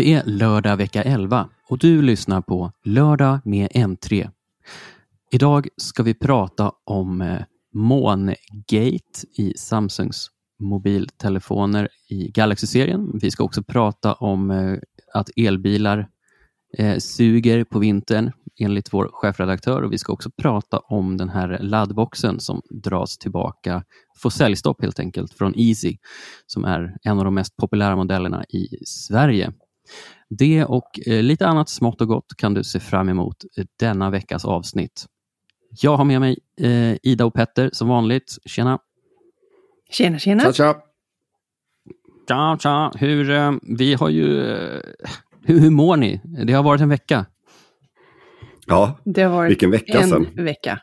Det är lördag vecka 11 och du lyssnar på Lördag med M3. Idag ska vi prata om eh, Mångate i Samsungs mobiltelefoner i Galaxy-serien. Vi ska också prata om eh, att elbilar eh, suger på vintern enligt vår chefredaktör och vi ska också prata om den här laddboxen som dras tillbaka, får säljstopp helt enkelt, från Easy som är en av de mest populära modellerna i Sverige. Det och eh, lite annat smått och gott kan du se fram emot denna veckas avsnitt. Jag har med mig eh, Ida och Petter som vanligt. Tjena! Tjena, tjena! Tja, tja! Tja, tja! Hur, eh, vi har ju... Hur, hur mår ni? Det har varit en vecka. Ja, Det har varit vilken vecka en sen. vecka.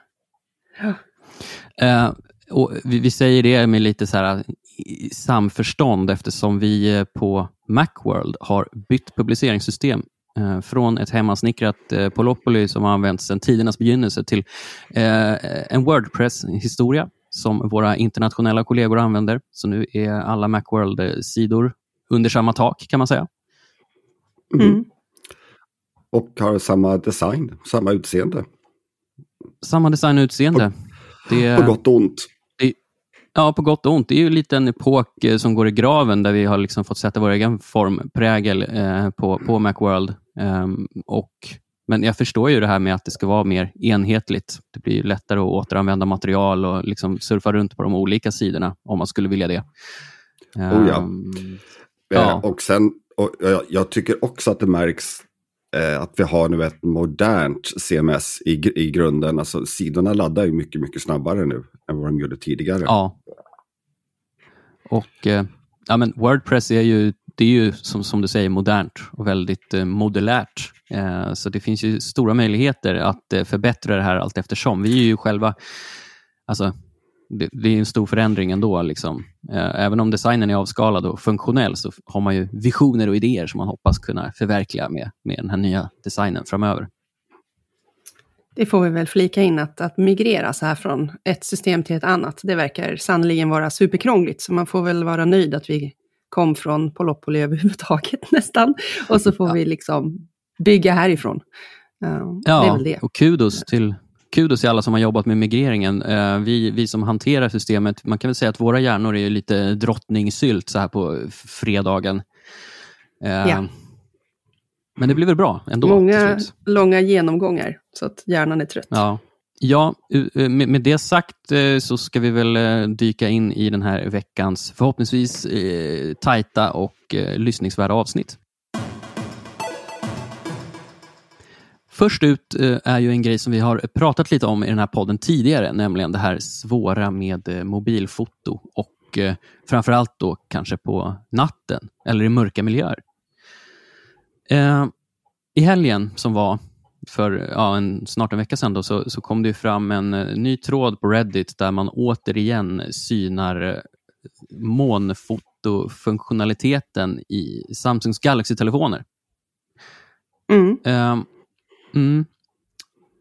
Ja. Och vi, vi säger det med lite så här samförstånd eftersom vi på Macworld har bytt publiceringssystem eh, från ett hemmasnickrat eh, Polopoly som har använts sedan tidernas begynnelse till eh, en Wordpress-historia som våra internationella kollegor använder. Så nu är alla Macworld-sidor under samma tak kan man säga. Mm. Och har samma design, samma utseende. Samma design och utseende. Det, På gott och ont. Ja, på gott och ont. Det är ju lite en epok eh, som går i graven där vi har liksom fått sätta vår egen formprägel eh, på, på Macworld. Ehm, och, men jag förstår ju det här med att det ska vara mer enhetligt. Det blir lättare att återanvända material och liksom surfa runt på de olika sidorna om man skulle vilja det. Oh ja. Ehm, Eh, Ja. Och sen, och jag, jag tycker också att det märks Eh, att vi har nu ett modernt CMS i, i grunden. Alltså sidorna laddar ju mycket, mycket snabbare nu än vad de gjorde tidigare. Ja. Och eh, ja, men Wordpress är ju, det är ju som, som du säger modernt och väldigt eh, modulärt. Eh, så det finns ju stora möjligheter att eh, förbättra det här allt eftersom. Vi är ju själva, alltså, det, det är en stor förändring ändå. Liksom. Eh, även om designen är avskalad och funktionell så har man ju visioner och idéer som man hoppas kunna förverkliga med, med den här nya designen framöver. Det får vi väl flika in att, att migrera så här från ett system till ett annat. Det verkar sannoliken vara superkrångligt, så man får väl vara nöjd att vi kom från Polopoly överhuvudtaget nästan. Och så får vi liksom bygga härifrån. Uh, det är Ja, väl det. och kudos till, kudos till alla som har jobbat med migreringen. Eh, vi, vi som hanterar systemet, man kan väl säga att våra hjärnor är lite drottningsylt så här på fredagen. Eh, Ja. Men det blir väl bra ändå Många långa genomgångar, så att hjärnan är trött. Ja, ja eh, med, det sagt så ska vi väl dyka in i den här veckans förhoppningsvis tajta och lyssningsvärda avsnitt. Först ut eh, är ju en grej som vi har pratat lite om i den här podden tidigare, nämligen det här svåra med eh, mobilfoto och eh, framförallt då kanske på natten eller i mörka miljöer. I helgen som var för ja, en, snart en vecka sedan då, så, så kom det ju fram en ny tråd på Reddit där man återigen synar månfotofunktionaliteten i Samsungs Galaxy-telefoner. Mm. Ehm, mm.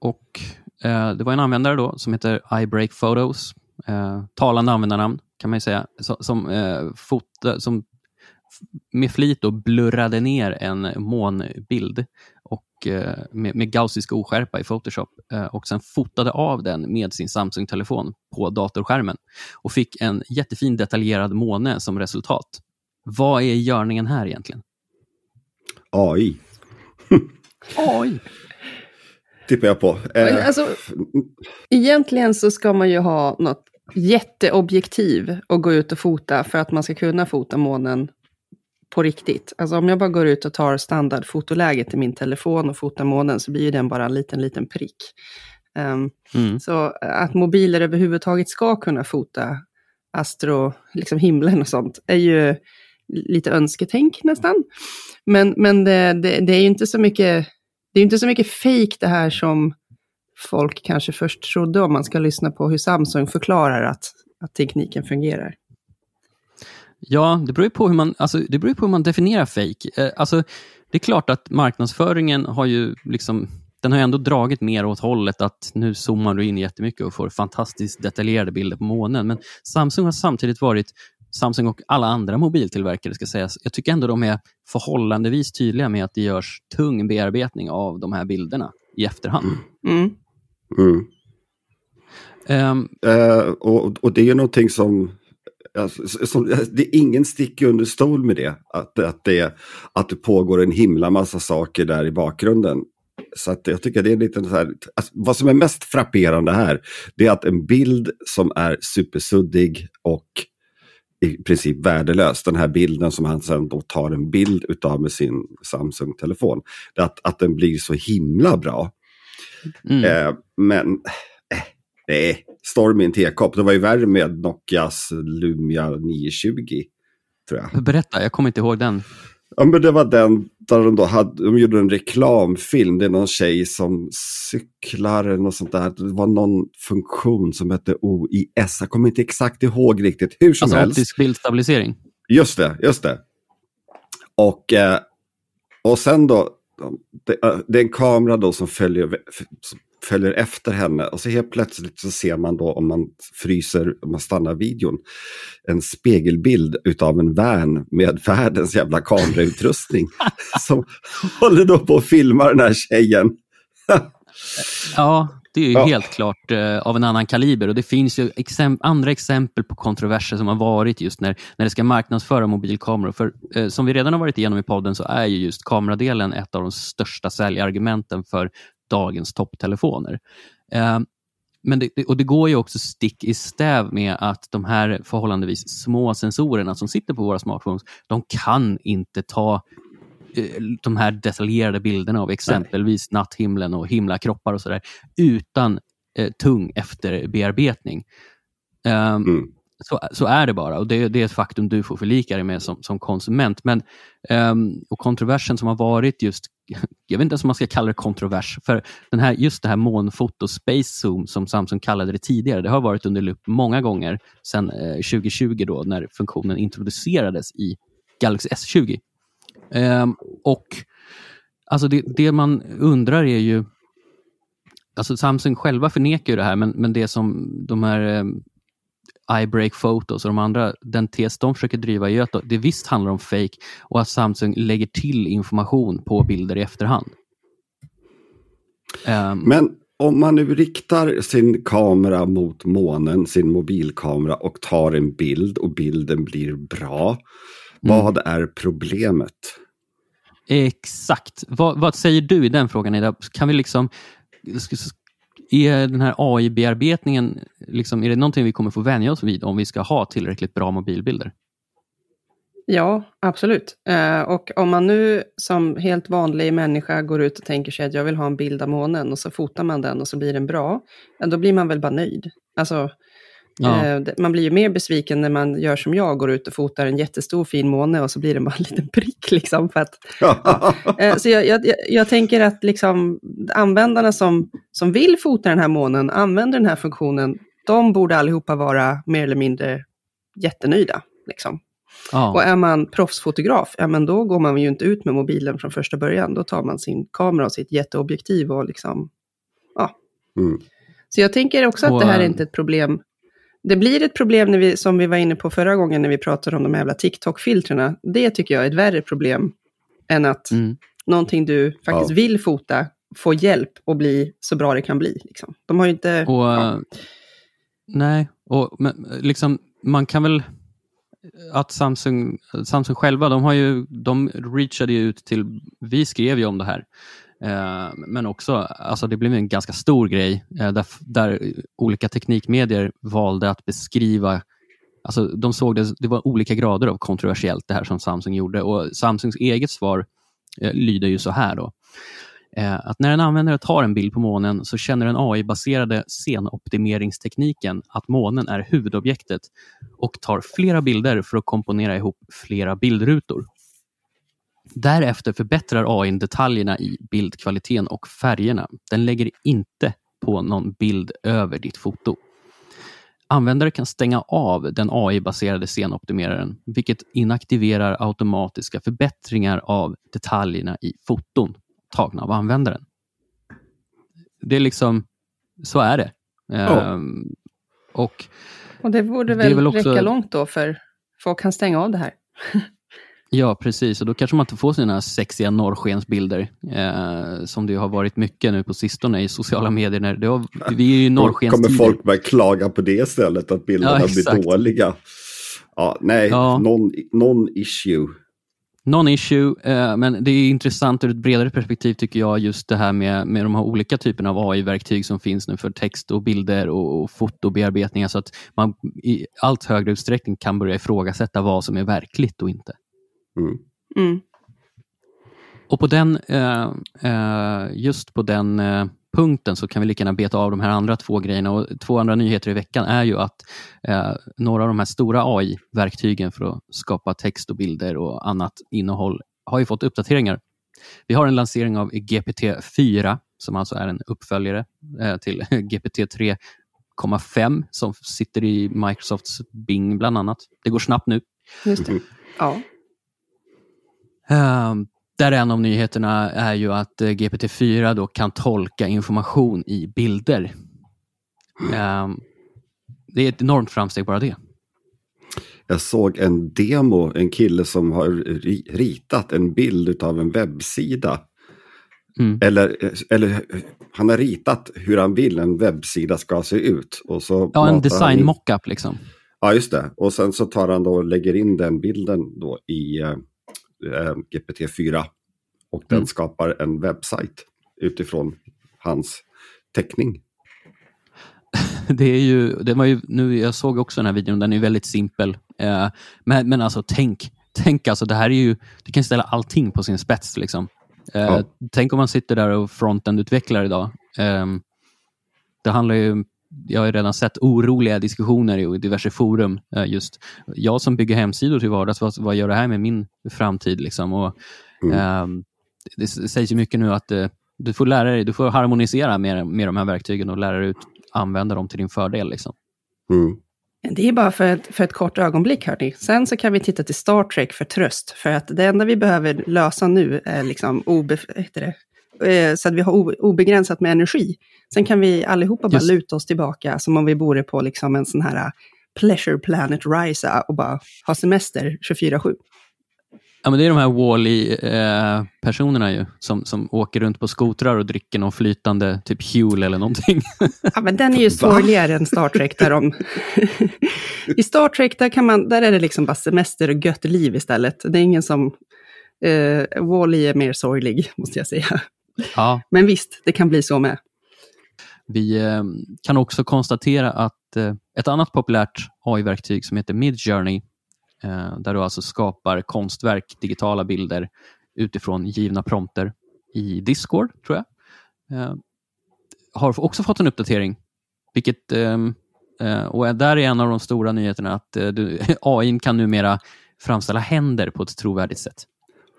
Och eh, Det var en användare då som heter iBreak Photos. Eh, talande användarnamn kan man ju säga. So, som, eh, fota, som med flit då blurrade ner en månbild och, eh, med, med gaussisk oskärpa i Photoshop eh, och sen fotade av den med sin Samsung-telefon på datorskärmen och fick en jättefin detaljerad måne som resultat. Vad är görningen här egentligen? AI, Oj! tippar jag på. Eh, Alltså, egentligen så ska man ju ha något jätteobjektiv och gå ut och fota för att man ska kunna fota månen på riktigt. Alltså om jag bara går ut och tar standardfotoläget i min telefon och fotar månen så blir ju den bara en liten, liten prick. Ehm, Mm. så att mobiler överhuvudtaget ska kunna fota astro, liksom himlen och sånt, är ju lite önsketänk nästan. Men, men det, det, det är ju inte så mycket, det är inte så mycket fejk det här som folk kanske först trodde om man ska lyssna på hur Samsung förklarar att, att tekniken fungerar. Ja, det beror ju på hur man, alltså, det beror ju på hur man definierar fake. Eh, alltså, det är klart att marknadsföringen har ju liksom, den har ju ändå dragit mer åt hållet att nu zoomar du in jättemycket och får fantastiskt detaljerade bilder på månen. Men Samsung har samtidigt varit Samsung och alla andra mobiltillverkare ska sägas. Jag tycker ändå de är förhållandevis tydliga med att det görs tung bearbetning av de här bilderna i efterhand. Mm. Mm. Um, Eh, och, och det är ju någonting som, alltså, som, det är ingen stick under stol med det. Att, att, det. att det pågår en himla massa saker där i bakgrunden. Så att jag tycker det är lite så här, alltså, vad som är mest frapperande här, det är att en bild som är supersuddig och i princip värdelös, den här bilden som han sen då tar en bild utav med sin Samsung-telefon, att, att den blir så himla bra. mm. Eh, men eh, nej, storm i en tekopp. Det var ju värre med Nokias Lumia 920. Tror jag. Berätta, jag kommer inte ihåg den. Ja, men det var den där de då hade, de gjorde en reklamfilm. Det är någon tjej som cyklar eller något sånt där. Det var någon funktion som hette OIS. Jag kommer inte exakt ihåg riktigt. Hur som Alltså helst. optisk bildstabilisering. Just det, just det. Och, eh, och sen då, det, eh, det är en kamera då som följer, följer efter henne och så helt plötsligt så ser man då om man fryser, om man stannar videon, en spegelbild utav en van med världens jävla kamerautrustning som håller då på att filma den här tjejen. Ja, det är ju Ja. helt klart eh, av en annan kaliber och det finns ju exemp- andra exempel på kontroverser som har varit just när, när det ska marknadsföra mobilkameror. För eh, som vi redan har varit igenom i podden så är ju just kameradelen ett av de största säljargumenten för dagens topptelefoner. Eh, men det, och det går ju också stick i stäv med att de här förhållandevis små sensorerna som sitter på våra smartphones, de kan inte ta eh, de här detaljerade bilderna av exempelvis natthimlen och himlakroppar och sådär utan eh, tung efterbearbetning. Ehm, Mm så, så är det bara och det, det är ett faktum du får förlika dig med som, som konsument. Men, um, och kontroversen som har varit just, jag vet inte ens om man ska kalla det kontrovers, för den här, just det här månfoto Space Zoom som Samsung kallade det tidigare, det har varit under lupp många gånger sedan eh, 2020 då när funktionen introducerades i Galaxy S20. Um, ehm, och alltså det, det man undrar är ju, alltså Samsung själva förnekar ju det här, men, men det som de här ehm, iBreak Photos och de andra, den tes de försöker driva är att det visst handlar om fake och att Samsung lägger till information på bilder i efterhand. Ehm, Men om man nu riktar sin kamera mot månen, sin mobilkamera och tar en bild och bilden blir bra, vad är problemet? Exakt. Vad, vad säger du i den frågan Ida? Kan vi liksom, är den här AI-bearbetningen, liksom, är det någonting vi kommer få vänja oss vid om vi ska ha tillräckligt bra mobilbilder? Ja, absolut. Eh, och om man nu som helt vanlig människa går ut och tänker sig att jag vill ha en bild av månen och så fotar man den och så blir den bra, då blir man väl bara nöjd. Alltså, Ja. eh, man blir ju mer besviken när man gör som jag, går ut och fotar en jättestor fin måne och så blir det bara en liten prick. Liksom, för att, eh, så jag, jag, jag- jag tänker att liksom, användarna som, som vill fota den här månen, använder den här funktionen, de borde allihopa vara mer eller mindre jättenöjda. Liksom. Ja. Och är man proffsfotograf, ja men då går man ju inte ut med mobilen från första början. Då tar man sin kamera och sitt jätteobjektiv och liksom, ja. Mm. Så jag tänker också att Och, det här är eh, inte ett problem. Det blir ett problem när vi, som vi var inne på förra gången när vi pratade om de jävla TikTok-filtrerna. Det tycker jag är ett värre problem än att Mm. någonting du faktiskt Ja. vill fota får hjälp att bli så bra det kan bli. Liksom. De har ju inte... Och, ja. eh, Nej, och men, liksom, man kan väl att Samsung, Samsung själva, de har ju, de reachade ju ut till, vi skrev ju om det här, Eh, men också, alltså det blev en ganska stor grej eh, där, där olika teknikmedier valde att beskriva Alltså, de såg det, det var olika grader av kontroversiellt det här som Samsung gjorde och Samsungs eget svar eh, lyder ju så här då. Eh, att när en användare tar en bild på månen så känner den AI-baserade scenoptimeringstekniken att månen är huvudobjektet och tar flera bilder för att komponera ihop flera bildrutor. Därefter förbättrar AI detaljerna i bildkvaliteten och färgerna. Den lägger inte på någon bild över ditt foto. Användare kan stänga av den AI-baserade scenoptimeraren, vilket inaktiverar automatiska förbättringar av detaljerna i foton tagna av användaren. Det är liksom, så är det. Ja. Ehm, och Och det borde Det är väl, väl också- räcka långt då för folk kan stänga av det här. Ja, precis. Och då kanske man inte får sina sexiga norrskensbilder, eh, som det har varit mycket nu på sistone i sociala medier. När det har, vi är ju norrskenstider. kommer folk börja klaga på det istället, att bilderna ja, blir dåliga. Ja, nej, ja. non-issue. Non-issue, eh, men det är intressant ur ett bredare perspektiv tycker jag, just det här med, med de här olika typerna av AI-verktyg som finns nu för text och bilder och, och fotobearbetningar, så att man i allt högre utsträckning kan börja ifrågasätta vad som är verkligt och inte. Mm. Mm. Och på den, eh, eh, just på den eh, punkten så kan vi lika gärna beta av de här andra två grejerna. Och två andra nyheter i veckan är ju att några av de här stora AI-verktygen för att skapa text och bilder och annat innehåll har ju fått uppdateringar. Vi har en lansering av GPT-4 som alltså är en uppföljare till GPT 3,5 som sitter i Microsofts Bing bland annat. Det går snabbt nu. Just det. Mm. Ja. Um, där en av nyheterna är ju att eh, GPT-4 då kan tolka information i bilder. Um, det är ett enormt framsteg bara det. Jag såg en demo, en kille som har ritat en bild av en webbsida. Mm. Eller, eller han har ritat hur han vill en webbsida ska se ut. Och så ja, en design mockup liksom. Ja, just det. Och sen så tar han då och lägger in den bilden då i eh, GPT-4 och den mm. skapar en webbsajt utifrån hans teckning. Det är ju, det var ju, nu, jag såg också den här videon, den är väldigt simpel. Eh, men, men alltså tänk, tänk alltså, det här är ju, du kan ställa allting på sin spets. Liksom. Eh, ja. Tänk om man sitter där och frontend-utvecklar idag. Eh, det handlar ju jag har redan sett oroliga diskussioner i diverse forum. Eh, just Jag som bygger hemsidor till vardags, vad, vad gör det här med min framtid? Liksom? Och, mm. eh, det sägs ju mycket nu att eh, du får lära dig, du får harmonisera med, med de här verktygen och lära dig att använda dem till din fördel. Liksom. Mm. Det är bara för ett, för ett kort ögonblick, hörni. Sen så kan vi titta till Star Trek för tröst. För att det enda vi behöver lösa nu är liksom obe, det, Eh, så att vi har obegränsat med energi. Sen kan vi allihopa bara Just. luta oss tillbaka som om vi bor på liksom en sån här uh, Pleasure Planet Risa och bara ha semester 24-7. Ja, men det är de här Wall-E-personerna eh, som, som åker runt på skotrar och dricker någon flytande, typ Huel eller någonting. Ja, men den är ju sorgligare än Star Trek. Där de... I Star Trek där, kan man, där är det liksom bara semester och gött liv istället. Det är ingen som... Eh, Wall-E är mer sorglig, måste jag säga. Ja. Men visst, det kan bli så med. Vi eh, kan också konstatera att eh, ett annat populärt AI-verktyg som heter Midjourney, eh, där du alltså skapar konstverk, digitala bilder utifrån givna prompter i Discord, tror jag, har också fått en uppdatering. Vilket, och där är en av de stora nyheterna att AI kan numera framställa händer på ett trovärdigt sätt.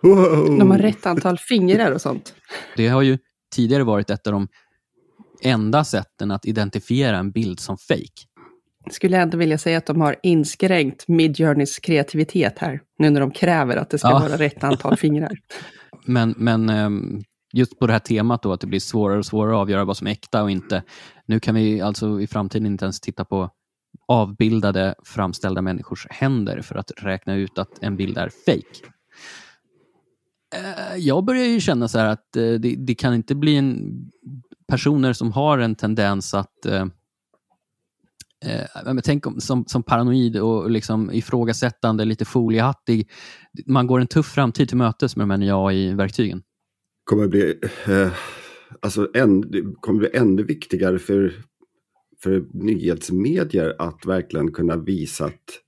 Wow. De har rätt antal fingrar och sånt. Det har ju tidigare varit ett av de enda sätten att identifiera en bild som fake. Skulle jag ändå vilja säga att de har inskränkt Midjourneys kreativitet här, nu när de kräver att det ska ja. vara rätt antal fingrar. Men, men ehm, just på det här temat då, att det blir svårare och svårare att avgöra vad som är äkta och inte. Nu kan vi alltså i framtiden inte ens titta på avbildade framställda människors händer för att räkna ut att en bild är fake. Eh, jag börjar ju känna så att eh, det, det, kan inte bli en personer som har en tendens att eh, eh tänk om, som, som paranoid och liksom ifrågasättande, lite foliehattig. Man går en tuff framtid till mötes med de här nya AI-verktygen. Kommer bli, eh, alltså en, det kommer bli ännu viktigare för, för nyhetsmedier att verkligen kunna visa att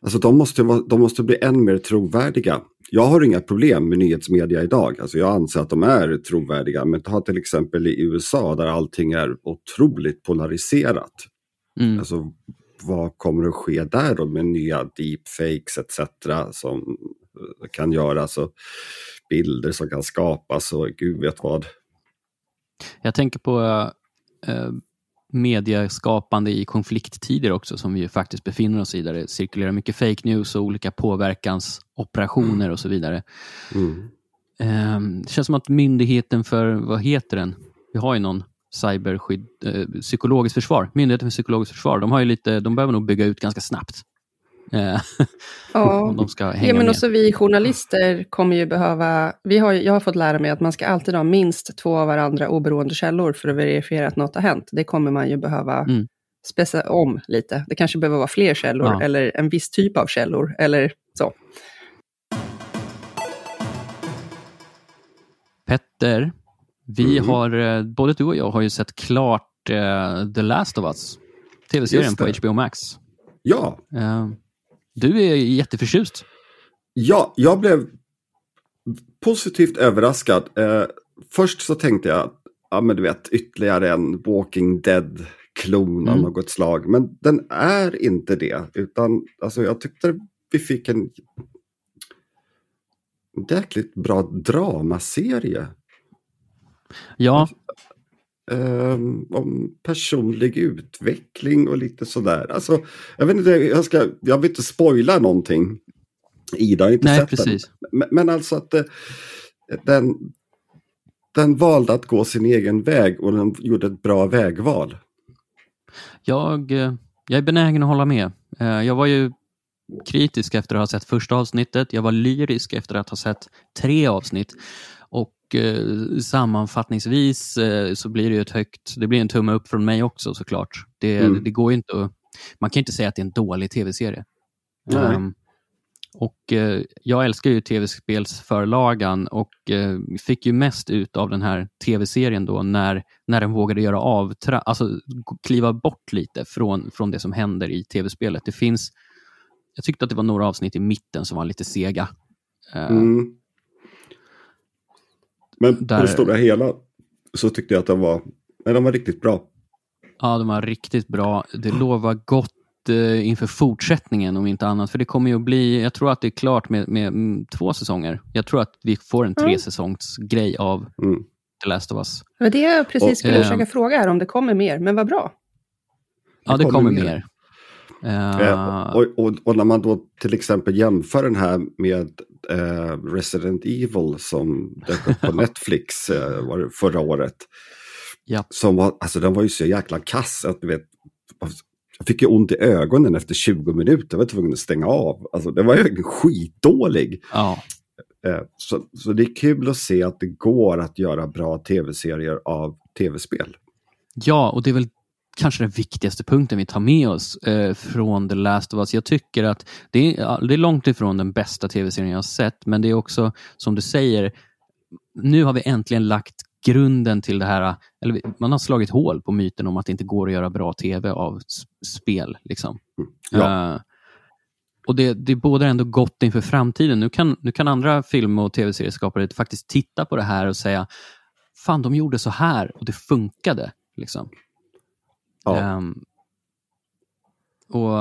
Alltså de måste, de måste bli än mer trovärdiga jag har inga problem med nyhetsmedia idag. Alltså jag anser att de är trovärdiga. Men ta till exempel i USA där allting är otroligt polariserat. Mm. Alltså, vad kommer att ske där då med nya deepfakes etc. som kan göras och bilder som kan skapas och gud vet vad. Jag tänker på äh, medieskapande i konflikttider också som vi faktiskt befinner oss i där det cirkulerar mycket fake news och olika påverkansoperationer mm. och så vidare. Mm. Um, det känns som att myndigheten för, vad heter den? Vi har ju någon cyberskydd, eh, psykologiskt försvar, Myndigheten för psykologiskt försvar, de, har ju lite, de behöver nog bygga ut ganska snabbt. Eh, Ja, om de ska hänga ja men också vi journalister kommer ju behöva, vi har, jag har fått lära mig att man ska alltid ha minst två av varandra oberoende källor för att verifiera att något har hänt. Det kommer man ju behöva Mm. speca om lite. Det kanske behöver vara fler källor Ja. eller en viss typ av källor eller så. Petter, vi Mm. har, eh, både du och jag har ju sett klart eh, The Last of Us, tv-serien på. HBO Max. Ja, Eh, du är jätteförtjust. ja, jag blev positivt överraskad. Eh, först så tänkte jag, ja men du vet, ytterligare en Walking Dead-klon av Mm. något slag. Men den är inte det, utan alltså, jag tyckte vi fick en jäkligt bra dramaserie. Ja, Ehm, om personlig utveckling och lite sådär. Alltså, jag, vet inte, jag, ska, jag vill inte spoila någonting. Ida har inte nej sett precis. den. Men, men alltså att eh, den, den valde att gå sin egen väg och den gjorde ett bra vägval. Jag, eh, jag är benägen att hålla med. Eh, Jag var ju kritisk efter att ha sett första avsnittet. Jag var lyrisk efter att ha sett tre avsnitt. Eh, sammanfattningsvis eh, så blir det ju ett högt, det blir en tumme upp från mig också såklart. Det, Mm. det går ju inte att, man kan inte säga att det är en dålig tv-serie. Ehm, och eh, jag älskar ju tv-spelsförlagan och eh, fick ju mest ut av den här tv-serien då när, när den vågade göra avtra alltså kliva bort lite från, från det som händer i tv-spelet. Det finns, jag tyckte att det var några avsnitt i mitten som var lite sega. Eh, Mm. Men Där- på det stora hela så tyckte jag att den var, nej, den var riktigt bra. Ja, de var riktigt bra. Det lovar gott eh, inför fortsättningen om inte annat. För det kommer ju att bli, jag tror att det är klart med, med mm, två säsonger. Jag tror att vi får en Mm. tre säsongs grej av Mm. The Last of Us. Det var det jag precis Och, skulle eh, försöka fråga här, om det kommer mer, men vad bra. Ja, det kommer kommer mer. mer. Eh, och, och, och när man då till exempel jämför den här med eh, Resident Evil som dök upp på Netflix eh, förra året. Ja. Som var, alltså den var ju så jäkla kass att du vet, jag fick ju ont i ögonen efter 20 minuter, jag var tvungen att stänga av. Alltså den var ju skitdålig. ja, Eh, så, så det är kul att se att det går att göra bra tv-serier av tv-spel. ja, och det är väl kanske den viktigaste punkten vi tar med oss eh, från The Last of Us. Jag tycker att det är, det är långt ifrån den bästa tv-serien jag har sett, men det är också, som du säger, nu har vi äntligen lagt grunden till det här, eller man har slagit hål på myten om att det inte går att göra bra tv av spel. Liksom. Ja. Eh, och det, det bådar ändå gott inför framtiden. Nu kan, nu kan andra film och tv-serieskapare faktiskt titta på det här och säga, fan de gjorde så här och det funkade. Liksom. Ja. Ehm, och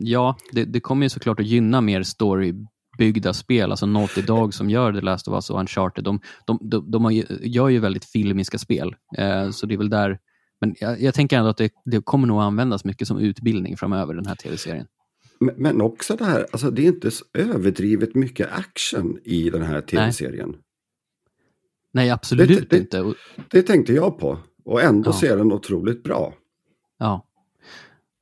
ja, det, det kommer ju såklart att gynna mer storybyggda spel, alltså Naughty Dog som gör The Last of Us och Uncharted. De, de, de, de ju, gör ju väldigt filmiska spel, Eh, så det är väl där men jag, jag tänker ändå att det, det kommer nog användas mycket som utbildning framöver, den här tv-serien. Men, men också det här, alltså det är inte så överdrivet mycket action i den här tv-serien. Nej, absolut Det- det- inte. Det tänkte jag på. Och ändå Ja. ser den otroligt bra. Ja.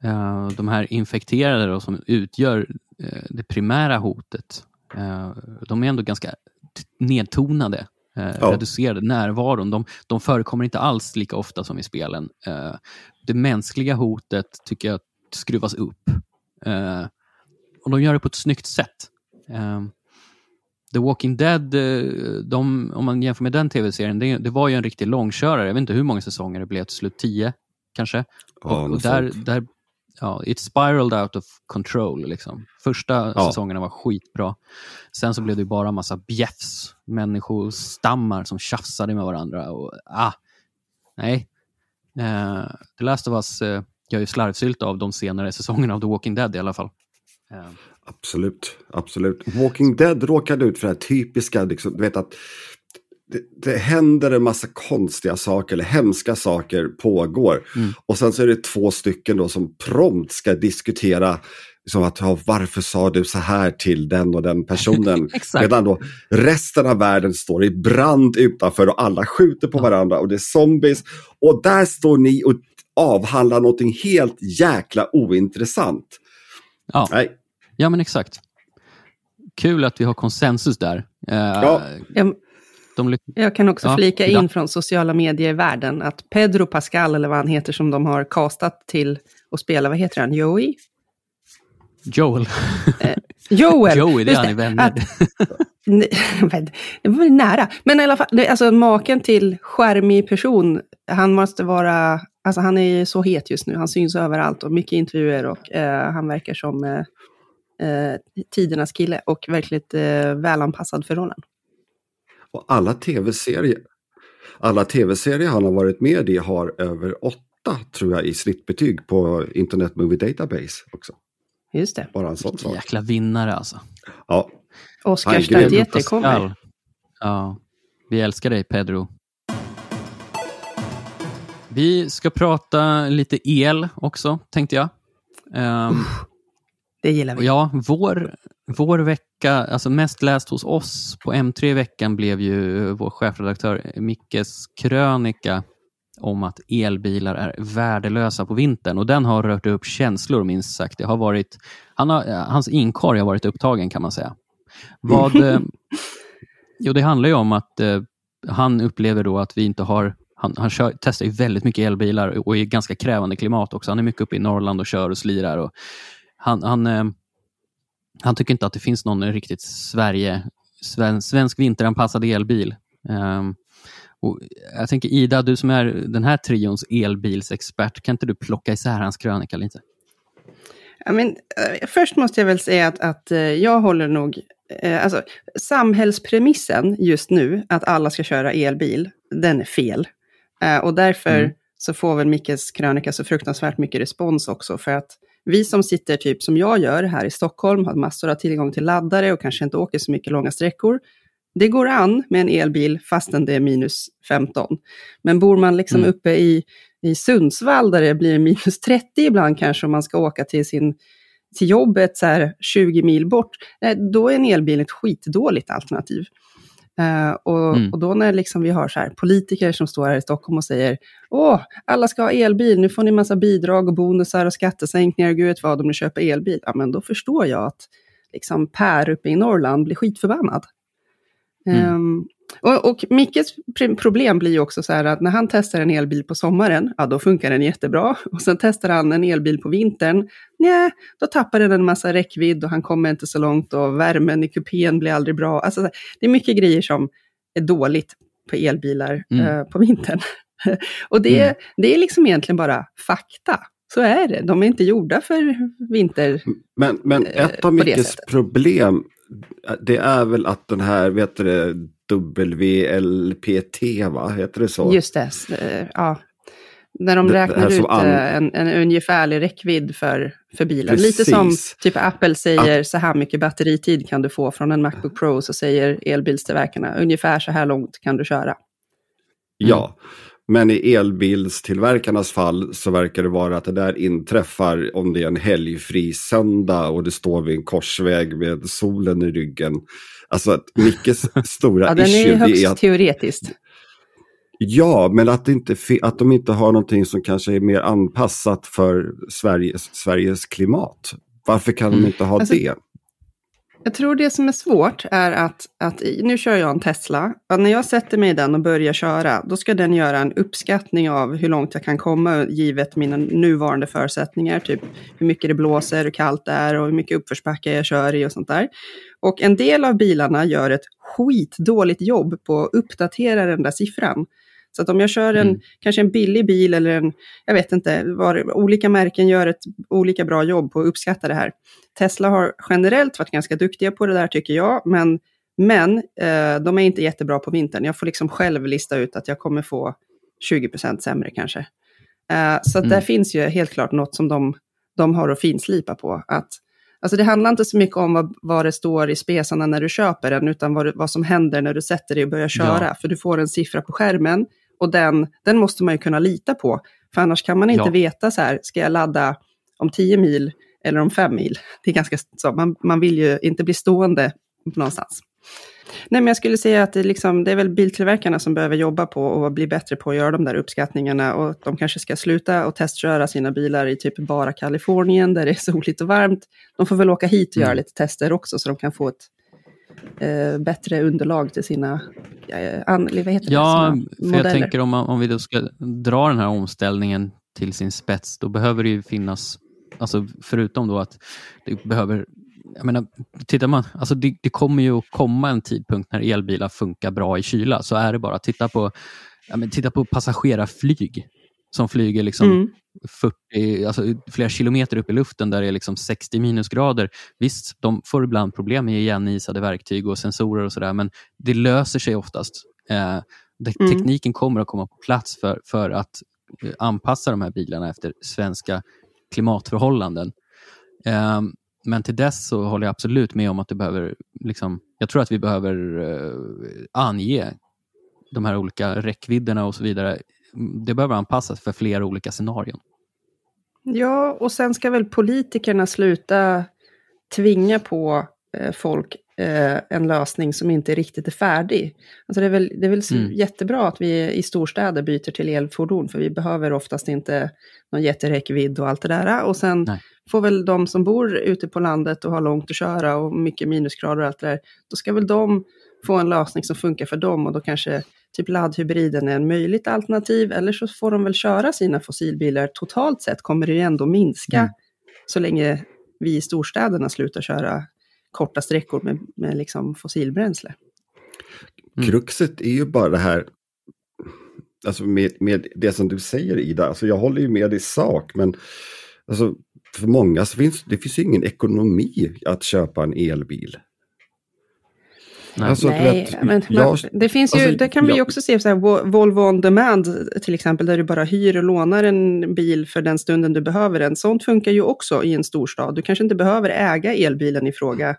Eh, de här infekterade då, som utgör eh, det primära hotet, eh, de är ändå ganska nedtonade, Ja. reducerade. Närvaron, de, de förekommer inte alls lika ofta som i spelen. Det mänskliga hotet tycker jag skruvas upp. Och de gör det på ett snyggt sätt. The Walking Dead, de, om man jämför med den tv-serien, det, det var ju en riktig långkörare. Jag vet inte hur många säsonger det blev till slut, tio kanske? Ja, och och där, sånt. där, ja, it spiraled out of control. Liksom. Första Ja. säsongerna var skitbra. Sen så blev det bara massa bjäfs, människostammar som tjafsade med varandra. Och, ah, nej. Eh, The Last of Us eh, gör ju slarvsylt av de senare säsongerna av The Walking Dead i alla fall. Eh, Absolut, absolut. Walking Dead råkade ut för det här typiska, liksom, du vet att det, det händer en massa konstiga saker eller hemska saker pågår. Mm. Och sen så är det två stycken då som prompt ska diskutera liksom att, ja, varför sa du så här till den och den personen. Medan då resten av världen står i brand utanför och alla skjuter på Ja. varandra och det är zombies. Och där står ni och avhandlar någonting helt jäkla ointressant. Ja. Nej, Ja, men exakt. Kul att vi har konsensus där. Uh, ja. Jag, de jag kan också ja, flika in från sociala medier-världen att Pedro Pascal, eller vad han heter, som de har kastat till att spela, vad heter han, Joey? Joel. Eh, Joel. Joey, det är han i Vänner. det var nära. Men i alla fall, alltså maken till skärmig person, han måste vara, alltså han är så het just nu, han syns överallt och mycket intervjuer och eh, han verkar som eh, eh tidernas kille och verkligt eh, välanpassad för rollen. Och alla tv-serier alla tv-serier han har varit med i har över åtta, tror jag, i snittbetyg på Internet Movie Database också. Just det. Bara en sån sak. Jäkla vinnare alltså. Ja. Oscarsstatyetter kommer. Ja, vi älskar dig Pedro. Vi ska prata lite el också, tänkte jag. Um, det gillar vi. Ja, vår, vår vecka, alltså mest läst hos oss på M3 i veckan blev ju vår chefredaktör Mickes krönika om att elbilar är värdelösa på vintern och den har rört upp känslor minst sagt. Det har varit, han har, hans inkorg har varit upptagen kan man säga. Vad, eh, jo, det handlar ju om att eh, han upplever då att vi inte har han, han kör, testar ju väldigt mycket elbilar och i ganska krävande klimat också. Han är mycket uppe i Norrland och kör och slirar. Och han, han, eh, han tycker inte att det finns någon riktigt Sverige, sven, svensk vinteranpassad elbil. Um, och jag tänker Ida, du som är den här trions elbilsexpert, kan inte du plocka isär hans krönika lite? Ja, men, eh, först måste jag väl säga att, att eh, jag håller nog... Eh, alltså, samhällspremissen just nu, att alla ska köra elbil, den är fel. Och därför mm. så får väl Mickes krönika så fruktansvärt mycket respons också, för att vi som sitter typ som jag gör här i Stockholm, har massor av tillgång till laddare och kanske inte åker så mycket långa sträckor. Det går an med en elbil fastän det är minus 15. Men bor man liksom mm. uppe i, i Sundsvall där det blir minus 30 ibland kanske om man ska åka till, sin, till jobbet så här 20 mil bort, då är en elbil ett skitdåligt alternativ. Uh, och, mm. och, då när liksom vi har så här, politiker som står här i Stockholm och säger Åh, alla ska ha elbil, nu får ni massa bidrag och bonusar och skattesänkningar, gud vet vad, om ni köper elbil. Ja, men då förstår jag att liksom Per uppe i Norrland blir skitförbannad. Mm. Um, och, och Mickes problem blir ju också så här att när han testar en elbil på sommaren, ja då funkar den jättebra. Och sen testar han en elbil på vintern, nej, då tappar den en massa räckvidd och han kommer inte så långt och värmen i kupén blir aldrig bra. Alltså, det är mycket grejer som är dåligt på elbilar mm. uh, på vintern. och det, mm. det är liksom egentligen bara fakta. Så är det, de är inte gjorda för vinter. Men, men eh, ett av Mickes problem det är väl att den här, vet du WLPT, va? Heter det så? Just det, eh, ja. När de det, räknar ut eh, en, en ungefärlig räckvidd för, för bilen. Precis. Lite som typ Apple säger, att... så här mycket batteritid kan du få från en Macbook Pro, så säger elbilstillverkarna, ungefär så här långt kan du köra. Mm. Ja, men i elbilstillverkarnas fall så verkar det vara att det där inträffar om det är en helgfri söndag och det står vid en korsväg med solen i ryggen. Alltså att Mickes stora ja, den issue är högst är att, teoretiskt. Ja, men att, inte, att de inte har någonting som kanske är mer anpassat för Sveriges, Sveriges klimat. Varför kan de mm. inte ha alltså, det? Jag tror det som är svårt är att, att nu kör jag en Tesla. Och när jag sätter mig i den och börjar köra, då ska den göra en uppskattning av hur långt jag kan komma givet mina nuvarande förutsättningar. Typ hur mycket det blåser, hur kallt det är och hur mycket uppförsbacke jag kör i och sånt där. Och en del av bilarna gör ett skitdåligt jobb på att uppdatera den där siffran. Så att om jag kör en, mm. kanske en billig bil eller en, jag vet inte, var, olika märken gör ett olika bra jobb på att uppskatta det här. Tesla har generellt varit ganska duktiga på det där tycker jag, men, men eh, de är inte jättebra på vintern. Jag får liksom själv lista ut att jag kommer få 20% sämre kanske. Eh, så mm. där finns ju helt klart något som de, de har att finslipa på. Att, alltså det handlar inte så mycket om vad, vad det står i spesarna när du köper den, utan vad, vad som händer när du sätter dig och börjar köra. Ja. För du får en siffra på skärmen och den, den måste man ju kunna lita på. För annars kan man inte ja. veta så här, ska jag ladda om 10 mil eller om 5 mil? Det är ganska så, man, man vill ju inte bli stående någonstans. Nej, men jag skulle säga att det, liksom, det är väl biltillverkarna som behöver jobba på och bli bättre på att göra de där uppskattningarna. Och de kanske ska sluta och testköra sina bilar i typ bara Kalifornien där det är soligt och varmt. De får väl åka hit och Mm. göra lite tester också så de kan få ett eh, bättre underlag till sina, eh, an, vad heter Ja, det, sina för jag modeller. tänker om, om vi då ska dra den här omställningen till sin spets, då behöver det ju finnas, alltså förutom då att det behöver, jag menar, tittar man, alltså det, det kommer ju att komma en tidpunkt när elbilar funkar bra i kyla, så är det bara, titta på, ja, men titta på passagerarflyg som flyger liksom Mm. 40, alltså flera kilometer upp i luften där det är liksom 60 minusgrader. Visst, de får ibland problem med igenisade verktyg och sensorer och sådär, men det löser sig oftast. Eh, Mm. Tekniken kommer att komma på plats för, för att eh, anpassa de här bilarna efter svenska klimatförhållanden. Eh, men till dess så håller jag absolut med om att det behöver, liksom, jag tror att vi behöver eh, ange de här olika räckvidderna och så vidare. Det behöver anpassas för flera olika scenarion. Ja, och sen ska väl politikerna sluta tvinga på eh, folk eh, en lösning som inte riktigt är färdig. Alltså det är väl, det är väl Mm. jättebra att vi i storstäder byter till elfordon, för vi behöver oftast inte någon jätteräckvidd och allt det där. Och sen Nej. får väl de som bor ute på landet och har långt att köra och mycket minusgrader och allt det där, då ska väl de få en lösning som funkar för dem och då kanske typ laddhybriden är en möjligt alternativ, eller så får de väl köra sina fossilbilar. Totalt sett kommer det ju ändå minska Mm. så länge vi i storstäderna slutar köra korta sträckor med, med liksom fossilbränsle. Mm. Kruxet är ju bara det här, alltså med, med det som du säger Ida, alltså jag håller ju med i sak, men alltså, för många så finns det finns ju ingen ekonomi att köpa en elbil. Nej. Alltså, Nej, vet, men, jag- men det finns ju, alltså, det kan vi ju jag- också se så här, Vo- Volvo on demand till exempel, där du bara hyr och lånar en bil för den stunden du behöver den. Sånt funkar ju också i en storstad. Du kanske inte behöver äga elbilen i fråga.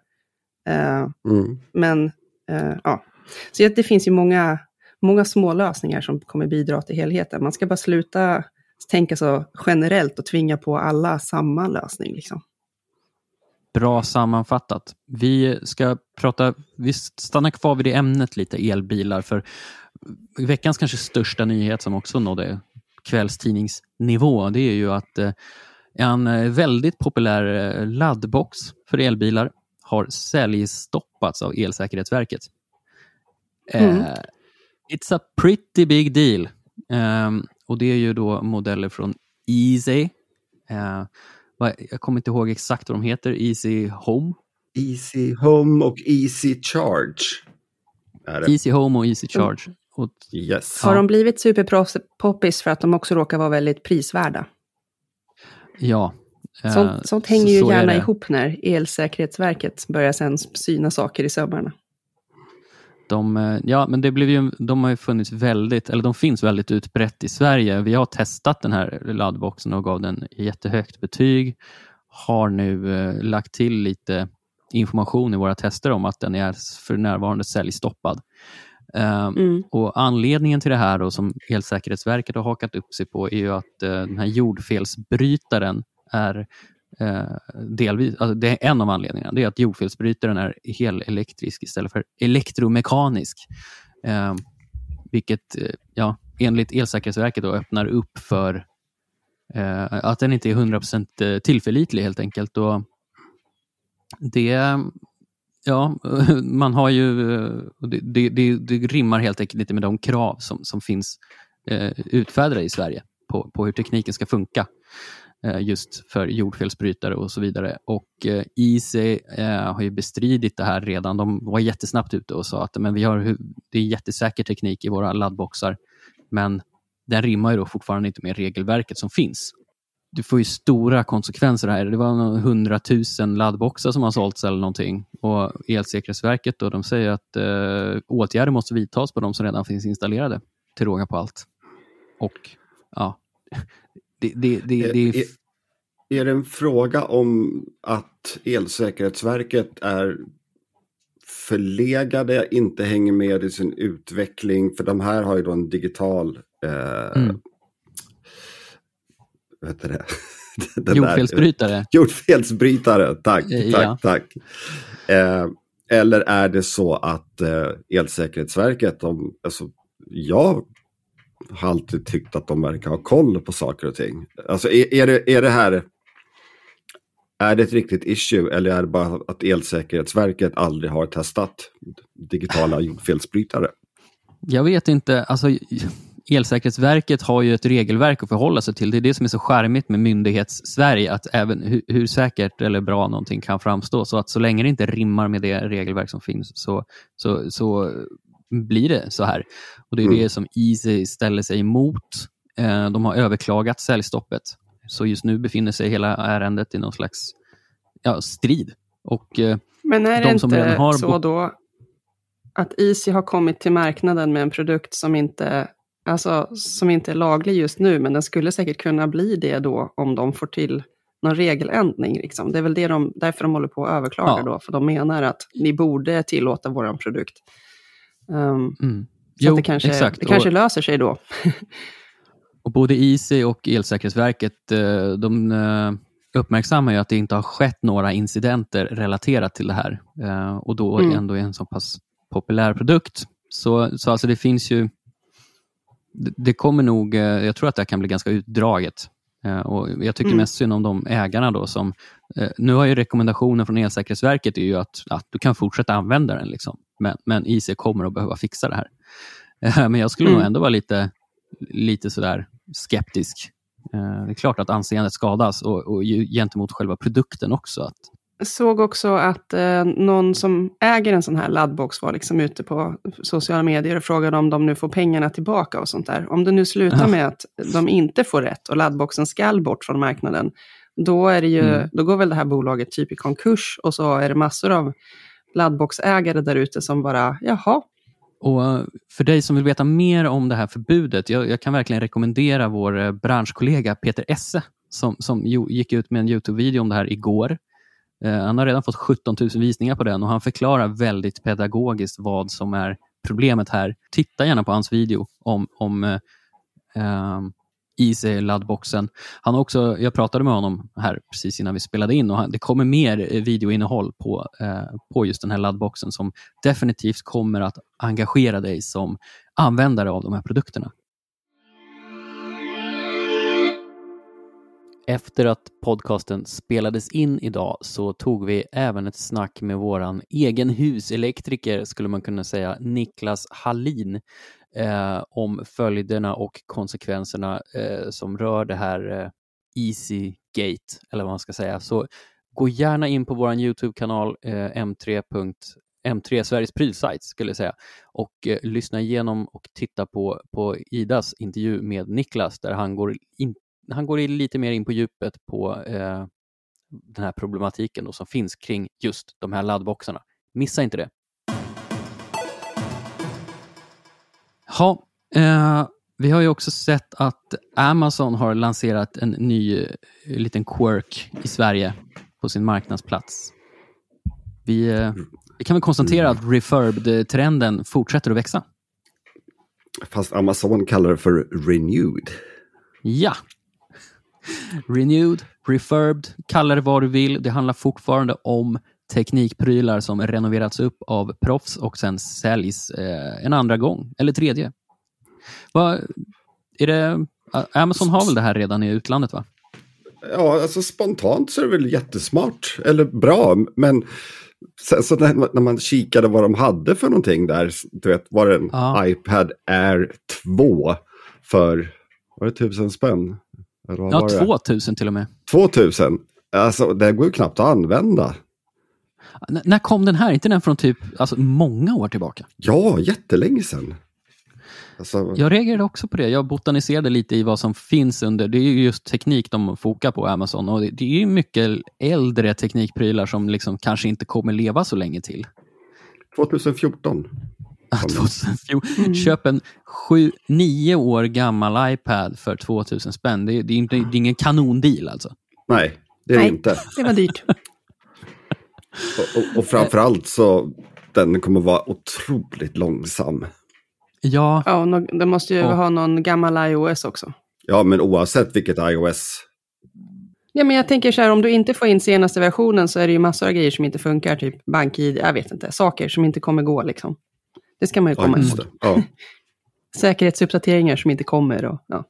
Eh, Mm. men eh, ja, så det finns ju många, många små lösningar som kommer bidra till helheten. Man ska bara sluta tänka så generellt och tvinga på alla samma lösning. Liksom. Bra sammanfattat. Vi ska prata, vi stannar kvar vid det ämnet lite, elbilar. För veckans kanske största nyhet som också nådde kvällstidningsnivå, det är ju att eh, en eh, väldigt populär eh, laddbox för elbilar har säljstoppats av Elsäkerhetsverket. Mm. Eh, it's a pretty big deal. Ehm, och det är ju då modeller från Easy. Eh, jag kommer inte ihåg exakt vad de heter. Easy Home. Easy Home och Easy Charge. Easy Home och Easy Charge. Och, Yes. Har de blivit superpoppis för att de också råkar vara väldigt prisvärda? ja. eh, Sånt, sånt hänger ju så är gärna ihop när Elsäkerhetsverket börjar sen syna saker i sömmarna. De, eh, ja, men det blev ju, de har ju funnits väldigt, eller de finns väldigt utbrett i Sverige. Vi har testat den här laddboxen och gav den jättehögt betyg. Har nu eh, lagt till lite information i våra tester om att den är för närvarande säljstoppad. Eh, Mm. Och Anledningen till det här då, som Elsäkerhetsverket har hakat upp sig på är ju att eh, den här jordfelsbrytaren är eh, delvis, alltså det är en av anledningarna, det är att jordfelsbrytaren är helelektrisk istället för elektromekanisk. Eh, vilket eh, ja, enligt Elsäkerhetsverket då öppnar upp för eh, att den inte är 100% eh, tillförlitlig helt enkelt. Och det Ja, man har ju... Eh, det, det, det, det rimmar helt enkelt inte med de krav som, som finns eh, utfärdade i Sverige på, på hur tekniken ska funka eh, Eh, just för jordfelsbrytare och så vidare. Och eh, IC eh, har ju bestridit det här redan. De var jättesnabbt ute och sa att men vi har, det är jättesäker teknik i våra laddboxar, men den rimmar ju då fortfarande inte med regelverket som finns du får ju stora konsekvenser här. Det var 100 000 laddboxar som har sålts eller någonting. Och Elsäkerhetsverket då, de säger att eh, åtgärder måste vidtas på de som redan finns installerade, till råga på allt. Och ja, det, det, det, det är... Är, det en fråga om att Elsäkerhetsverket är förlegade, inte hänger med i sin utveckling? För de här har ju då en digital... Eh, Mm. Vad heter det? Den där- Jordfelsbrytare. Jordfelsbrytare, tack, Eh, tack, ja. tack. Eh, eller är det så att eh, Elsäkerhetsverket, de, alltså, jag har alltid tyckt att de verkar ha koll på saker och ting. Alltså är, är, det, är det här, är det ett riktigt issue eller är det bara att Elsäkerhetsverket aldrig har testat digitala jordfelsbrytare? Jag vet inte, alltså Elsäkerhetsverket har ju ett regelverk att förhålla sig till. Det är det som är så charmigt med myndighets-Sverige, att även hur, hur, säkert eller bra någonting kan framstå. Så att så länge det inte rimmar med det regelverk som finns så, så, så blir det så här. Och Det är mm. det som Easy ställer sig emot. Eh, de har överklagat säljstoppet. Så just nu befinner sig hela ärendet i någon slags ja, strid. Och, eh, Men är det de inte har så då att Easy har kommit till marknaden med en produkt som inte alltså, som inte är laglig just nu, men den skulle säkert kunna bli det då om de får till någon regeländring. Liksom. Det är väl det de, därför de håller på att överklaga ja. då, för de menar att ni borde tillåta vår produkt. Um, mm. Så jo, det kanske, exakt. det kanske och, löser sig då. och både IC och Elsäkerhetsverket eh, de eh, uppmärksammar ju att det inte har skett några incidenter relaterat till det här. Eh, och då mm. ändå är en så pass populär produkt. Så, så alltså det finns ju det kommer nog, jag tror att det kan bli ganska utdraget. Och jag tycker mm. mest synd om de ägarna då som, nu har ju rekommendationen från Elsäkerhetsverket är ju att, att du kan fortsätta använda den, liksom. Men, men IC kommer att behöva fixa det här. Men jag skulle mm. nog ändå vara lite, lite sådär skeptisk. Det är klart att anseendet skadas och, och gentemot själva produkten också. Att såg också att eh, någon som äger en sån här laddbox var liksom ute på sociala medier och frågade om de nu får pengarna tillbaka och sånt där. Om det nu slutar med att de inte får rätt och laddboxen skall bort från marknaden, då, är ju, mm. då går väl det här bolaget typ i konkurs och så är det massor av laddboxägare där ute som bara, jaha. Och eh, för dig som vill veta mer om det här förbudet, jag, jag kan verkligen rekommendera vår eh, branschkollega Peter Esse som, som gick ut med en Youtube-video om det här igår. Eh, han har redan fått 17 000 visningar på den och han förklarar väldigt pedagogiskt vad som är problemet här. Titta gärna på hans video om, om eh, ehm, i sig laddboxen. Han har också, jag pratade med honom här precis innan vi spelade in och han, det kommer mer eh, videoinnehåll på, eh, på just den här laddboxen som definitivt kommer att engagera dig som användare av de här produkterna. Efter att podcasten spelades in idag så tog vi även ett snack med våran egen huselektriker, skulle man kunna säga, Niklas Hallin, eh, om följderna och konsekvenserna eh, som rör det här eh, Easy Gate, eller vad man ska säga. Så gå gärna in på vår Youtube-kanal eh, m3. M3 Sveriges prylsajt skulle jag säga och eh, lyssna igenom och titta på, på Idas intervju med Niklas där han går in, han går lite mer in på djupet på eh, den här problematiken då, som finns kring just de här laddboxarna. Missa inte det. Ja, eh, vi har ju också sett att Amazon har lanserat en ny eh, liten quirk i Sverige på sin marknadsplats. Vi, eh, vi kan väl konstatera att refurbed-trenden fortsätter att växa. Fast Amazon kallar det för renewed. Ja, Renewed, refurbed, kalla det vad du vill. Det handlar fortfarande om teknikprylar som renoverats upp av proffs och sen säljs eh, en andra gång, eller tredje. Va, är det, Amazon har väl det här redan i utlandet? va? Ja, alltså spontant så är det väl jättesmart, eller bra, men sen så när, när man kikade vad de hade för någonting där, du vet, var det en ja. iPad Air 2 för, var det tusen spänn? Ja, 2000 till och med. 2000? Alltså, det går ju knappt att använda. N när kom den här? inte den från typ alltså, många år tillbaka? Ja, jättelänge sedan. Alltså... Jag reagerade också på det. Jag botaniserade lite i vad som finns under, det är ju just teknik de fokar på Amazon och det är ju mycket äldre teknikprylar som liksom kanske inte kommer leva så länge till. 2014. 2014. Mm. Köp en 7-9 år gammal iPad för 2000 spänn. Det, det, är, inte, det är ingen kanondeal alltså. Nej, det är Nej, det inte. det var dyrt. Och, och, framförallt så den kommer vara otroligt långsam. Ja. Ja, och den måste ju och. ha någon gammal iOS också. Ja, men oavsett vilket iOS Ja, men jag tänker så här, om du inte får in senaste versionen så är det ju massor av grejer som inte funkar, typ bank-id, jag vet inte, saker som inte kommer gå liksom. Det ska man ju komma Ja, ihåg. Ja. Säkerhetsuppdateringar som inte kommer och ja.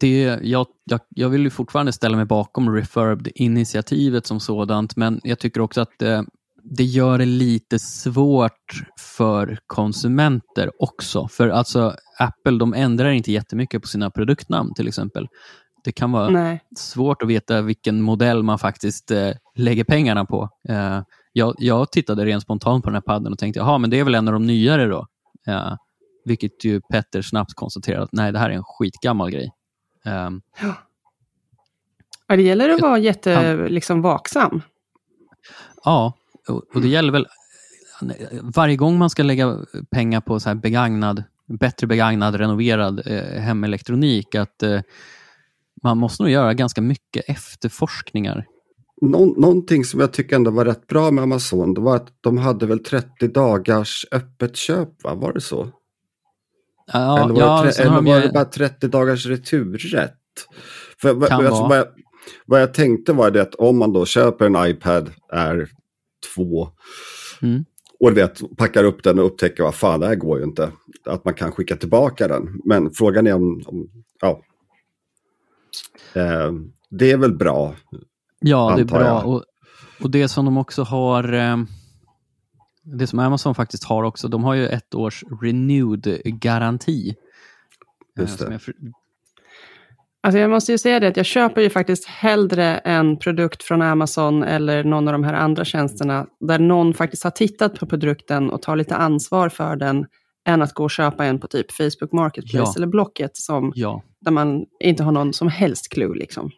Det, jag, jag, jag vill ju fortfarande ställa mig bakom Refurbed-initiativet som sådant, men jag tycker också att det, det gör det lite svårt för konsumenter också. För alltså Apple, de ändrar inte jättemycket på sina produktnamn till exempel. Det kan vara Nej. svårt att veta vilken modell man faktiskt eh, lägger pengarna på. Eh, jag, jag tittade rent spontant på den här padden och tänkte, jaha, men det är väl en av de nyare då? Eh, vilket ju Petter snabbt konstaterade att nej, det här är en skitgammal grej. Eh, Ja, det gäller att vara jätte, liksom, vaksam. Ja, och, och det gäller väl varje gång man ska lägga pengar på så här begagnad, bättre begagnad, renoverad eh, hemelektronik, att eh, man måste nog göra ganska mycket efterforskningar. Någon, någonting som jag tycker ändå var rätt bra med Amazon, det var att de hade väl 30 dagars öppet köp, va? Var det så? Ja, eller var, ja, det, tre, eller var ju- det bara 30 dagars returrätt? För, vad- Kan alltså, vara. vad, jag, vad jag tänkte var det att om man då köper en iPad Air 2 Mm. och vet, packar upp den och upptäcker vad fan, det här går ju inte. Att man kan skicka tillbaka den. Men frågan är om, om ja. Eh, det är väl bra. Ja, det är bra. jag. Och, och det som de också har, eh, det som Amazon faktiskt har också, de har ju ett års renewed-garanti. Eh, Just som det. Alltså jag måste ju säga det att jag köper ju faktiskt hellre en produkt från Amazon eller någon av de här andra tjänsterna där någon faktiskt har tittat på produkten och tar lite ansvar för den än att gå och köpa en på typ Facebook Marketplace Ja. eller Blocket som, Ja, där man inte har någon som helst clue. Liksom.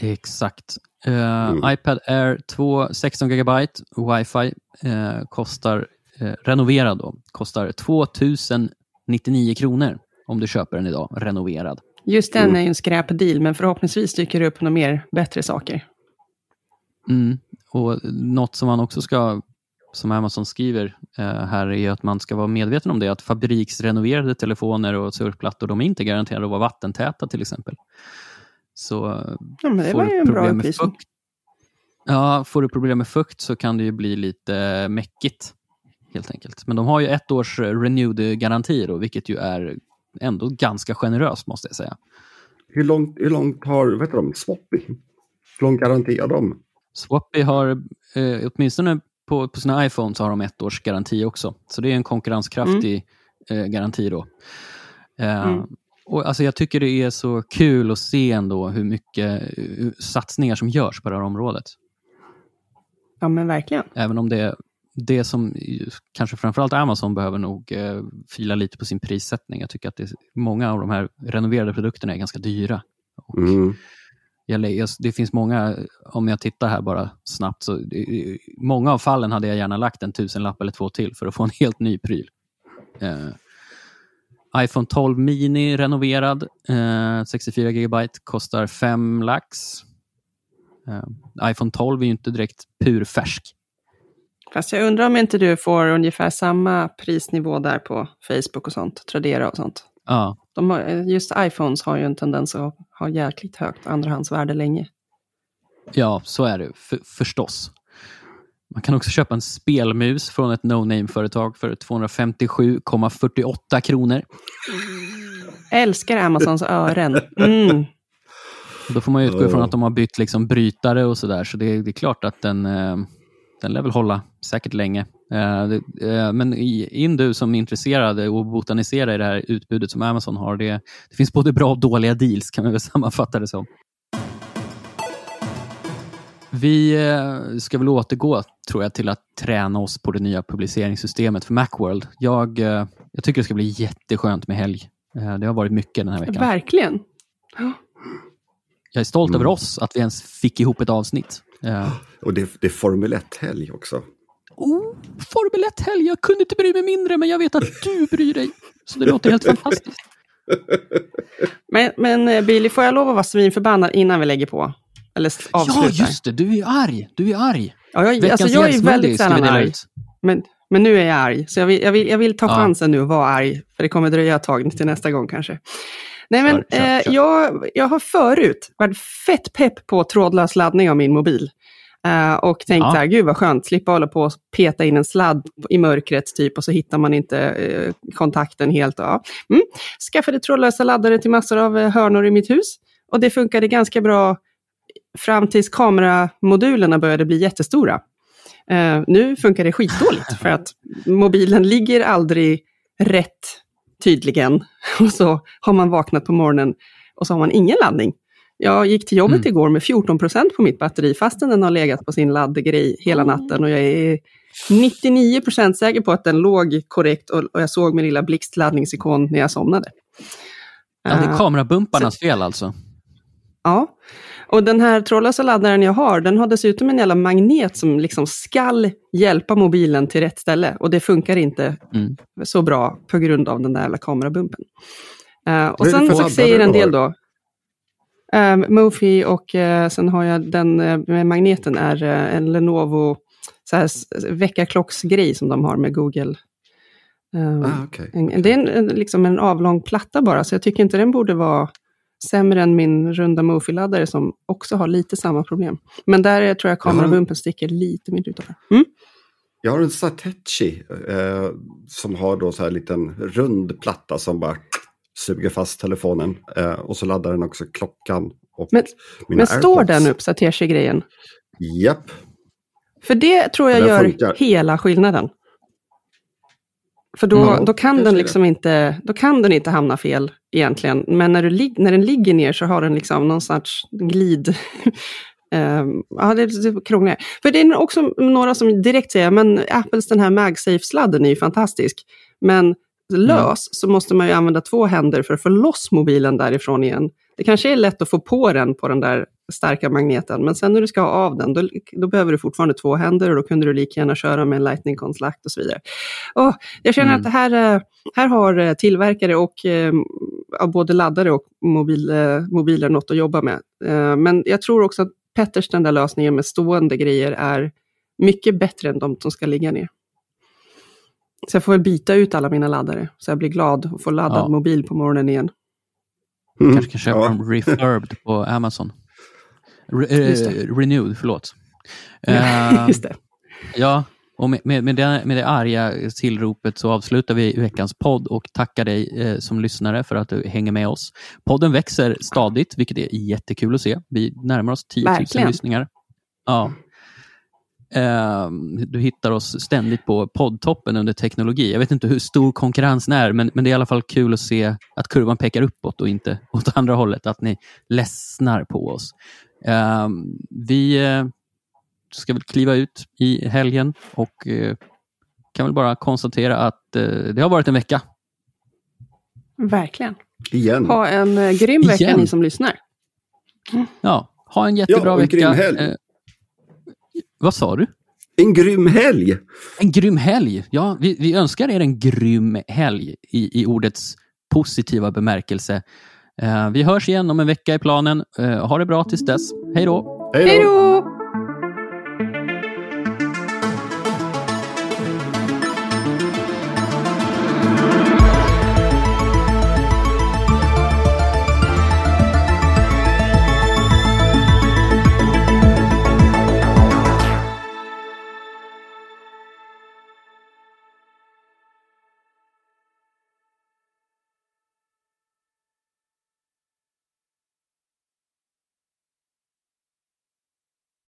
Exakt. Eh, Mm. iPad Air 2, 16 GB wifi, eh, kostar, eh, renoverad då, kostar 2099 kronor om du köper den idag, renoverad. Just den Mm. är ju en skräpdeal, men förhoppningsvis dyker det upp några mer bättre saker. Mm. Och något som man också ska, som Amazon skriver eh, här, är att man ska vara medveten om det, att fabriksrenoverade telefoner och surfplattor, de är inte garanterade att vara vattentäta till exempel. Så eh, Ja, men det får var du ju en bra problem med upplysning. fukt, ja, får du problem med fukt så kan det ju bli lite mäckigt, helt enkelt. Men de har ju ett års renewed-garanti, då, vilket ju är ändå ganska generöst, måste jag säga. Hur långt, hur långt har, vet du de, Swappy? Hur lång garanti har de? Swappy har, eh, åtminstone på, på sina iPhones, har de ett års garanti också. Så det är en konkurrenskraftig eh, garanti då. Eh, Mm. Och alltså jag tycker det är så kul att se ändå hur mycket eh, satsningar som görs på det här området. Ja, men verkligen. Även om det, det som kanske framförallt Amazon behöver nog eh, fila lite på sin prissättning. Jag tycker att det, många av de här renoverade produkterna är ganska dyra. Och Mm. jag, jag, det finns många, om jag tittar här bara snabbt, så det- i många av fallen hade jag gärna lagt en tusenlapp eller två till för att få en helt ny pryl. Eh, iPhone 12 mini renoverad, eh, 64 GB, kostar 5 lax. Eh, iPhone 12 är ju inte direkt purfärsk. Fast jag undrar om inte du får ungefär samma prisnivå där på Facebook och sånt, Tradera och sånt. Ja, De har, just iPhones har ju en tendens att ha jäkligt högt andrahandsvärde länge. Ja, så är det för, förstås. Man kan också köpa en spelmus från ett no-name-företag för 257,48 kronor. Älskar Amazons ören. Mm. Då får man ju utgå ifrån att de har bytt liksom brytare och sådär, så det, är- det är klart att den, eh, den lär väl hålla säkert länge. Eh, eh, men in du som är intresserad och botanisera i det här utbudet som Amazon har, det, det finns både bra och dåliga deals kan man väl sammanfatta det som. Vi eh, ska väl återgå, tror jag, till att träna oss på det nya publiceringssystemet för Macworld. Jag, eh, jag tycker det ska bli jätteskönt med helg. Eh, det har varit mycket den här veckan. Verkligen. Jag är stolt Mm. över oss, att vi ens fick ihop ett avsnitt. Och det, det är Formel 1-helg också. oh, Formel 1-helg, jag kunde inte bry mig mindre, men jag vet att du bryr dig. Så det låter helt fantastiskt. Men, men Billy, får jag lov att vara svinförbannad innan vi lägger på? Eller avslutar? Ja, just det, du är arg. Du är arg. Ja, jag, Veckans alltså, jag är väldigt sällan arg. Men, men nu är jag arg. Så jag vill, jag vill, jag vill ta Ja. chansen nu och vara arg. För det kommer dröja ett tag till nästa gång kanske. Nej, men Kör, kör, eh, kör. Jag, jag har förut varit fett pepp på trådlös laddning av min mobil. Eh, och tänkt Ja. så här, gud vad skönt, slippa hålla på och peta in en sladd i mörkret typ och så hittar man inte eh, kontakten helt. Ja. Mm. Skaffade trådlösa laddare till massor av eh, hörnor i mitt hus. Och det funkade ganska bra fram tills kameramodulerna började bli jättestora. Eh, nu funkar det skitdåligt för att mobilen ligger aldrig rätt tydligen. Och så har man vaknat på morgonen och så har man ingen laddning. Jag gick till jobbet Mm. igår med 14 procent på mitt batteri fastän den har legat på sin laddgrej hela natten och jag är 99 procent säker på att den låg korrekt och, och jag såg min lilla blixtladdningsikon när jag somnade. Ja, det är Eh, kamerabumparnas fel alltså. Ja, och den här trådlösa laddaren jag har, den har dessutom en jävla magnet som liksom skall hjälpa mobilen till rätt ställe. Och det funkar inte Mm. så bra på grund av den där jävla kamerabumpen. Eh, och sen så säger en del då, um, Mofi och eh, sen har jag den eh, med magneten är eh, en Lenovo så här, väckarklocksgrej som de har med Google. Um, Ah, okej. en, det är en, en, liksom en avlång platta bara, så jag tycker inte den borde vara sämre än min runda Mofi-laddare som också har lite samma problem. Men där är, tror jag kamerabumpen sticker lite mindre utanför. Mm? Jag har en Satechi eh, som har då så här liten rund platta som bara suger fast telefonen. Eh, och så laddar den också klockan och Men- mina Men står AirPods. den upp, Satechi-grejen? Japp. För det tror jag Den gör funkar. hela skillnaden. För då, Ja, då, kan den liksom inte, då kan den inte hamna fel egentligen. Men när, du, när den ligger ner så har den liksom någon sorts glid. Ehm, ja, det är lite krångligare. För det är också några som direkt säger, men Apples den här MagSafe-sladden är ju fantastisk. Men lös så måste man ju använda två händer för att få loss mobilen därifrån igen. Det kanske är lätt att få på den på den där starka magneten, men sen när du ska ha av den, då, då behöver du fortfarande två händer och då kunde du lika gärna köra med en lightning-kontakt och så vidare. Och jag känner Mm. att här, eh, här har eh, tillverkare och eh, av både laddare och mobil, eh, mobiler något att jobba med. Eh, Men jag tror också att Petters den där lösningen med stående grejer är mycket bättre än de som ska ligga ner. Så jag får väl byta ut alla mina laddare, så jag blir glad och får laddad Ja. mobil på morgonen igen. Mm. Kanske kan köpa Ja. dem refurbed på Amazon. Re, eh, Just det. renewed, förlåt. Just det. Ja, och med, med, med, det, med det arga tillropet så avslutar vi veckans podd och tackar dig eh, som lyssnare för att du hänger med oss. Podden växer stadigt, vilket är jättekul att se. Vi närmar oss 10 000 Verkligen. lyssningar. Ja. Eh, du hittar oss ständigt på poddtoppen under teknologi. Jag vet inte hur stor konkurrensen är, men, men det är i alla fall kul att se att kurvan pekar uppåt och inte åt andra hållet, att ni ledsnar på oss. Eh, vi ska väl kliva ut i helgen och eh, kan väl bara konstatera att eh, det har varit en vecka. Verkligen. Igen. Ha en eh, grym vecka Igen. ni som lyssnar. Ja, ha en jättebra Ja, en vecka. grym helg. Eh, vad sa du? En grym helg! En grym helg. Ja, vi, vi önskar er en grym helg i, i ordets positiva bemärkelse. Eh, vi hörs igen om en vecka i planen. Eh, ha det bra tills dess. Hej då! Hej då!